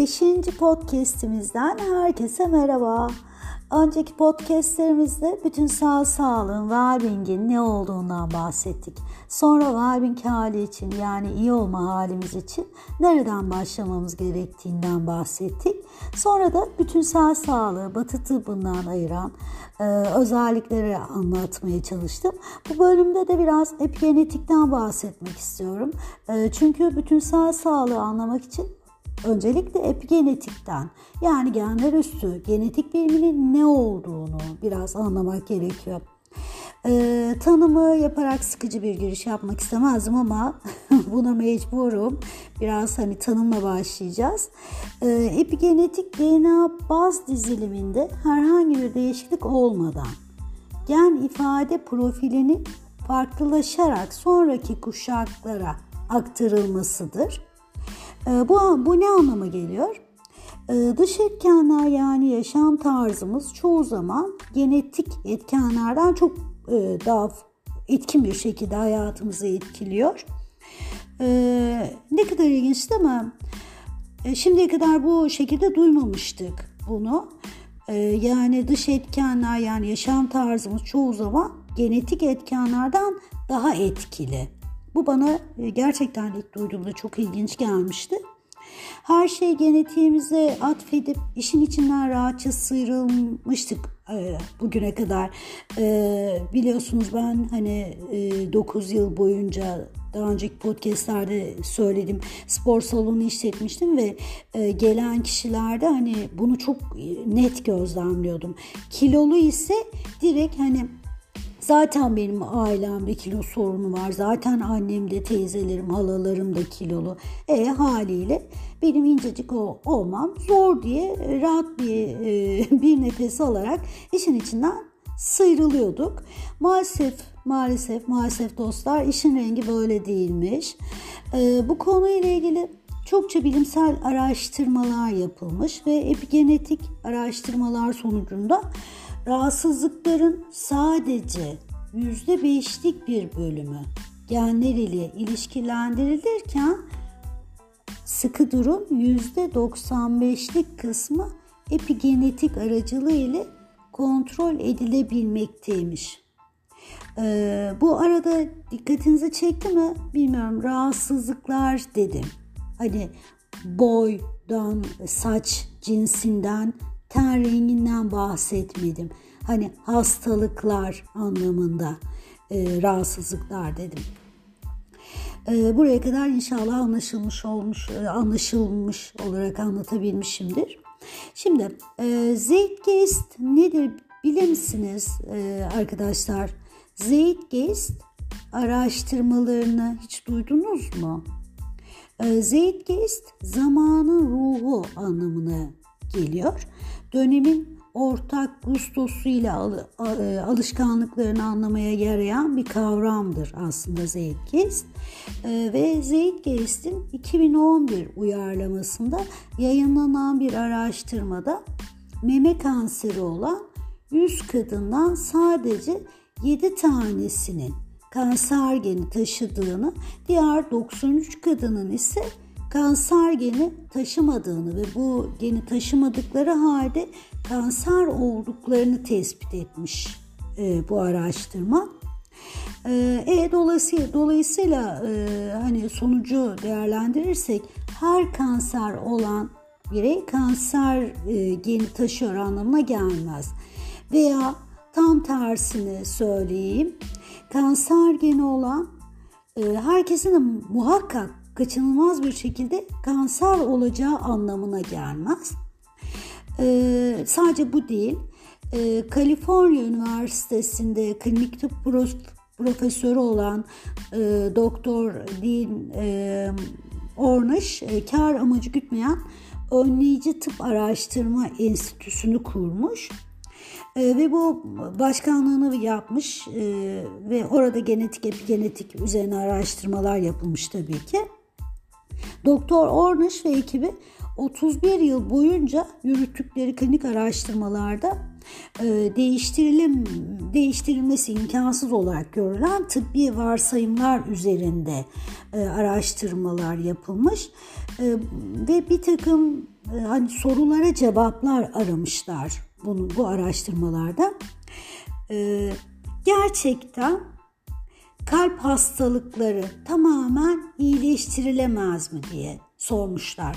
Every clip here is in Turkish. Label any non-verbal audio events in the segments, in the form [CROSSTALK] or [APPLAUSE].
Beşinci podcastimizden herkese merhaba. Önceki podcastlerimizde bütün sağ sağlığın, well ne olduğundan bahsettik. Sonra well hali için yani iyi olma halimiz için nereden başlamamız gerektiğinden bahsettik. Sonra da bütün sağ sağlığı batı tıbbından ayıran e, özellikleri anlatmaya çalıştım. Bu bölümde de biraz epigenetikten bahsetmek istiyorum. E, çünkü bütün sağ sağlığı anlamak için Öncelikle epigenetikten yani genler üstü genetik biliminin ne olduğunu biraz anlamak gerekiyor. Ee, tanımı yaparak sıkıcı bir giriş yapmak istemezdim ama [LAUGHS] buna mecburum. Biraz hani tanımla başlayacağız. Ee, epigenetik DNA baz diziliminde herhangi bir değişiklik olmadan gen ifade profilini farklılaşarak sonraki kuşaklara aktarılmasıdır. Ee, bu, bu ne anlama geliyor? Ee, dış etkenler yani yaşam tarzımız çoğu zaman genetik etkenlerden çok e, daha etkin bir şekilde hayatımızı etkiliyor. Ee, ne kadar ilginç değil mi? Şimdiye kadar bu şekilde duymamıştık bunu. Yani dış etkenler yani yaşam tarzımız çoğu zaman genetik etkenlerden daha etkili. Bu bana e, gerçekten ilk duyduğumda çok ilginç gelmişti. Her şey genetiğimize atfedip işin içinden rahatça sıyrılmıştık e, bugüne kadar. E, biliyorsunuz ben hani 9 yıl boyunca daha önceki podcastlerde söyledim spor salonu işletmiştim ve gelen kişilerde hani bunu çok net gözlemliyordum. Kilolu ise direkt hani Zaten benim ailemde kilo sorunu var. Zaten annem de teyzelerim, halalarım da kilolu. E haliyle benim incecik olmam zor diye rahat bir e, [LAUGHS] bir nefes alarak işin içinden sıyrılıyorduk. Maalesef maalesef maalesef dostlar işin rengi böyle değilmiş. E, bu konuyla ilgili çokça bilimsel araştırmalar yapılmış ve epigenetik araştırmalar sonucunda rahatsızlıkların sadece %5'lik bir bölümü genler ile ilişkilendirilirken sıkı durum %95'lik kısmı epigenetik aracılığı ile kontrol edilebilmekteymiş. Ee, bu arada dikkatinizi çekti mi bilmiyorum rahatsızlıklar dedim. Hani boydan, saç cinsinden, ten renginden bahsetmedim. Hani hastalıklar anlamında e, rahatsızlıklar dedim. E, buraya kadar inşallah anlaşılmış olmuş, e, anlaşılmış olarak anlatabilmişimdir. Şimdi e, Zeitgeist nedir bilir misiniz e, arkadaşlar? Zeitgeist araştırmalarını hiç duydunuz mu? E, Zeitgeist zamanın ruhu anlamına geliyor. Dönemin ortak gustosuyla e, alışkanlıklarını anlamaya yarayan bir kavramdır aslında Zeitgeist. E, ve Zeitgeist'in 2011 uyarlamasında yayınlanan bir araştırmada meme kanseri olan 100 kadından sadece 7 tanesinin kanser geni taşıdığını, diğer 93 kadının ise kanser geni taşımadığını ve bu geni taşımadıkları halde kanser olduklarını tespit etmiş e, bu araştırma. E, e dolayısıyla dolayısıyla e, hani sonucu değerlendirirsek her kanser olan birey kanser e, geni taşıyor anlamına gelmez. Veya tam tersini söyleyeyim. Kanser geni olan e, herkesin de muhakkak kaçınılmaz bir şekilde kanser olacağı anlamına gelmez. Ee, sadece bu değil. Ee, Kaliforniya Üniversitesi'nde klinik tıp profesörü olan e, Doktor Dean e, Ornish e, kar amacı gütmeyen önleyici tıp araştırma enstitüsünü kurmuş. E, ve bu başkanlığını yapmış e, ve orada genetik epigenetik üzerine araştırmalar yapılmış tabii ki. Doktor Ornish ve ekibi 31 yıl boyunca yürüttükleri klinik araştırmalarda e, değiştirilim değiştirilmesi imkansız olarak görülen tıbbi varsayımlar üzerinde e, araştırmalar yapılmış e, ve bir takım e, hani sorulara cevaplar aramışlar bunu, bu araştırmalarda. Gerçekten kalp hastalıkları tamamen iyileştirilemez mi diye sormuşlar.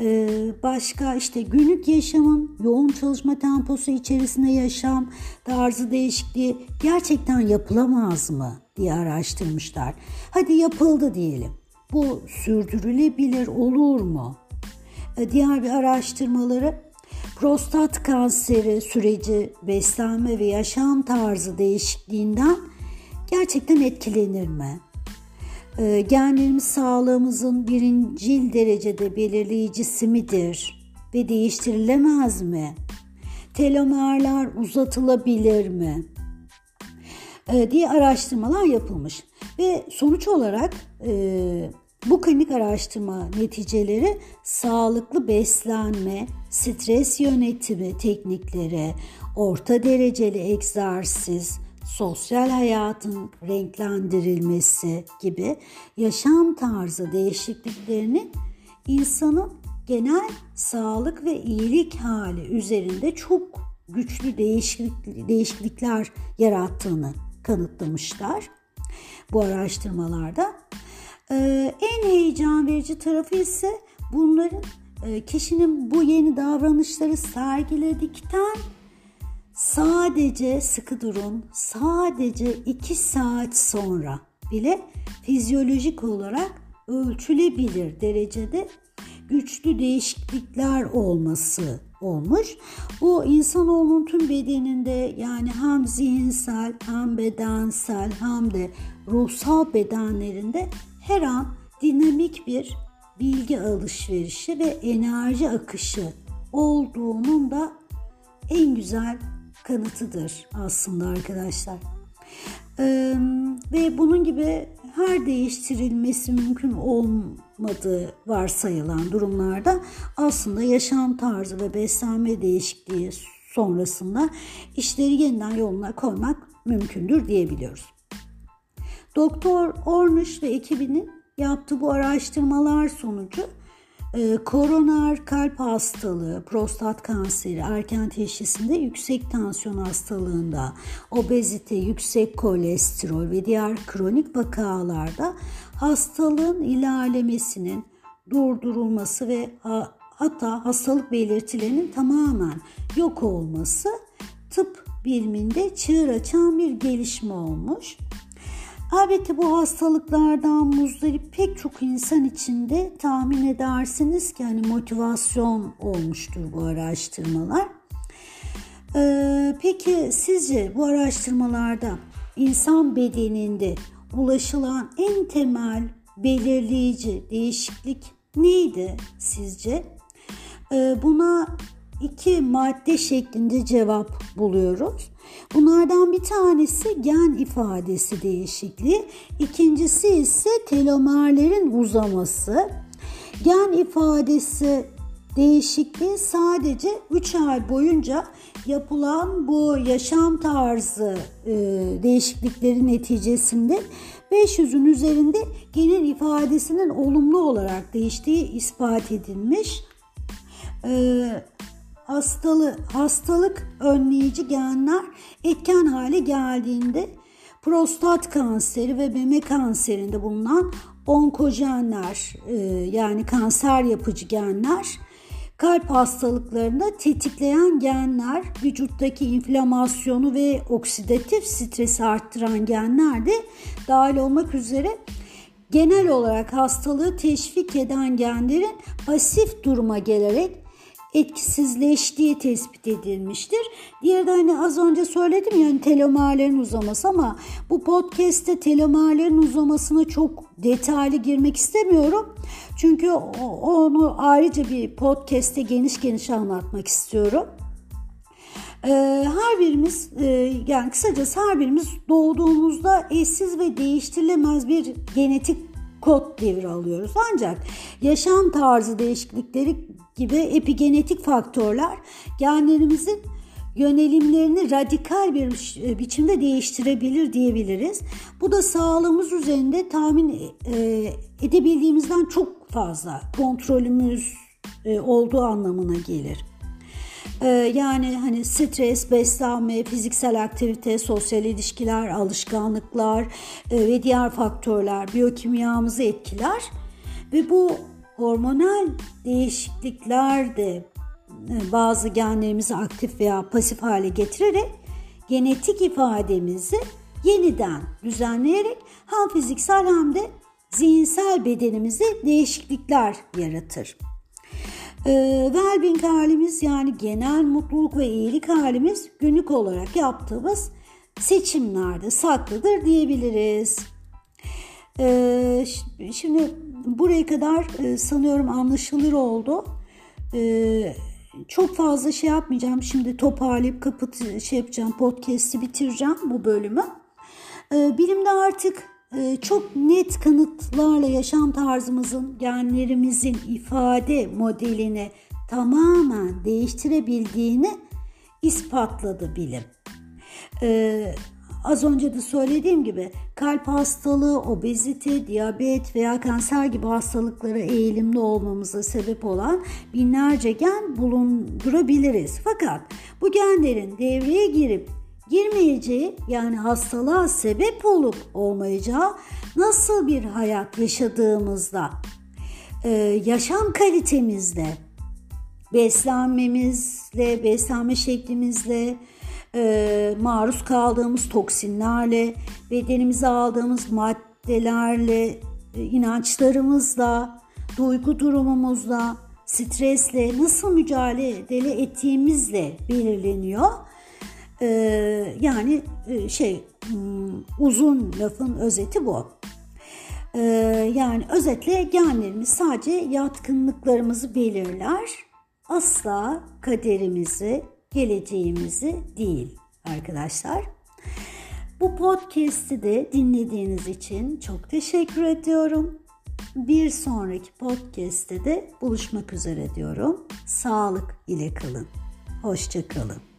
Ee, başka işte günlük yaşamın yoğun çalışma temposu içerisinde yaşam tarzı değişikliği gerçekten yapılamaz mı diye araştırmışlar. Hadi yapıldı diyelim. Bu sürdürülebilir olur mu? Ee, diğer bir araştırmaları prostat kanseri süreci beslenme ve yaşam tarzı değişikliğinden gerçekten etkilenir mi? E, genlerimiz sağlığımızın birincil derecede belirleyicisi midir ve değiştirilemez mi? Telomerler uzatılabilir mi? E, diye araştırmalar yapılmış ve sonuç olarak e, bu klinik araştırma neticeleri sağlıklı beslenme, stres yönetimi teknikleri, orta dereceli egzersiz, sosyal hayatın renklendirilmesi gibi yaşam tarzı değişikliklerinin insanın genel sağlık ve iyilik hali üzerinde çok güçlü değişiklik, değişiklikler yarattığını kanıtlamışlar bu araştırmalarda. Ee, en heyecan verici tarafı ise bunların e, kişinin bu yeni davranışları sergiledikten sadece sıkı durun sadece 2 saat sonra bile fizyolojik olarak ölçülebilir derecede güçlü değişiklikler olması olmuş. Bu insanoğlunun tüm bedeninde yani hem zihinsel hem bedensel hem de ruhsal bedenlerinde her an dinamik bir bilgi alışverişi ve enerji akışı olduğunun da en güzel kanıtıdır aslında arkadaşlar. Ee, ve bunun gibi her değiştirilmesi mümkün olmadığı varsayılan durumlarda aslında yaşam tarzı ve beslenme değişikliği sonrasında işleri yeniden yoluna koymak mümkündür diyebiliyoruz. Doktor Ornish ve ekibinin yaptığı bu araştırmalar sonucu e, koroner kalp hastalığı, prostat kanseri, erken teşhisinde yüksek tansiyon hastalığında, obezite, yüksek kolesterol ve diğer kronik vakalarda hastalığın ilerlemesinin durdurulması ve hatta hastalık belirtilerinin tamamen yok olması tıp biliminde çığır açan bir gelişme olmuş. Elbette bu hastalıklardan muzdarip pek çok insan içinde tahmin edersiniz ki hani motivasyon olmuştur bu araştırmalar. Ee, peki sizce bu araştırmalarda insan bedeninde ulaşılan en temel belirleyici değişiklik neydi sizce? Ee, buna iki madde şeklinde cevap buluyoruz. Bunlardan bir tanesi gen ifadesi değişikliği, ikincisi ise telomerlerin uzaması. Gen ifadesi değişikliği sadece 3 ay boyunca yapılan bu yaşam tarzı e, değişiklikleri neticesinde 500'ün üzerinde genin ifadesinin olumlu olarak değiştiği ispat edilmiş. E, hastalı, hastalık önleyici genler etken hale geldiğinde prostat kanseri ve meme kanserinde bulunan onkojenler e, yani kanser yapıcı genler kalp hastalıklarında tetikleyen genler, vücuttaki inflamasyonu ve oksidatif stresi arttıran genler de dahil olmak üzere genel olarak hastalığı teşvik eden genlerin pasif duruma gelerek etkisizleştiği tespit edilmiştir. Diğeri de hani az önce söyledim yani telomerlerin uzaması ama bu podcast'te telomerlerin uzamasına çok detaylı girmek istemiyorum. Çünkü onu ayrıca bir podcast'te geniş geniş anlatmak istiyorum. Ee, her birimiz e, yani kısacası her birimiz doğduğumuzda eşsiz ve değiştirilemez bir genetik kod devri alıyoruz. Ancak yaşam tarzı değişiklikleri gibi epigenetik faktörler genlerimizin yönelimlerini radikal bir e, biçimde değiştirebilir diyebiliriz. Bu da sağlığımız üzerinde tahmin e, edebildiğimizden çok fazla kontrolümüz e, olduğu anlamına gelir. E, yani hani stres, beslenme, fiziksel aktivite, sosyal ilişkiler, alışkanlıklar e, ve diğer faktörler biyokimyamızı etkiler ve bu hormonal değişiklikler de bazı genlerimizi aktif veya pasif hale getirerek genetik ifademizi yeniden düzenleyerek hem fiziksel hem de zihinsel bedenimizde değişiklikler yaratır. Ee, well halimiz yani genel mutluluk ve iyilik halimiz günlük olarak yaptığımız seçimlerde saklıdır diyebiliriz. Ee, şimdi buraya kadar e, sanıyorum anlaşılır oldu. Ee, çok fazla şey yapmayacağım. Şimdi toparlayıp kapat şey yapacağım. Podcast'i bitireceğim bu bölümü. Ee, bilimde artık çok net kanıtlarla yaşam tarzımızın, genlerimizin ifade modelini tamamen değiştirebildiğini ispatladı bilim. Ee, Az önce de söylediğim gibi kalp hastalığı, obezite, diyabet veya kanser gibi hastalıklara eğilimli olmamıza sebep olan binlerce gen bulundurabiliriz. Fakat bu genlerin devreye girip girmeyeceği yani hastalığa sebep olup olmayacağı nasıl bir hayat yaşadığımızda, e, yaşam kalitemizde, beslenmemizle, beslenme şeklimizle, e, maruz kaldığımız toksinlerle, bedenimize aldığımız maddelerle, e, inançlarımızla, duygu durumumuzla, stresle nasıl mücadele ettiğimizle belirleniyor. E, yani e, şey hmm, uzun lafın özeti bu. E, yani özetle genlerimiz sadece yatkınlıklarımızı belirler. Asla kaderimizi, geleceğimizi değil arkadaşlar. Bu podcast'i de dinlediğiniz için çok teşekkür ediyorum. Bir sonraki podcast'te de buluşmak üzere diyorum. Sağlık ile kalın. Hoşçakalın.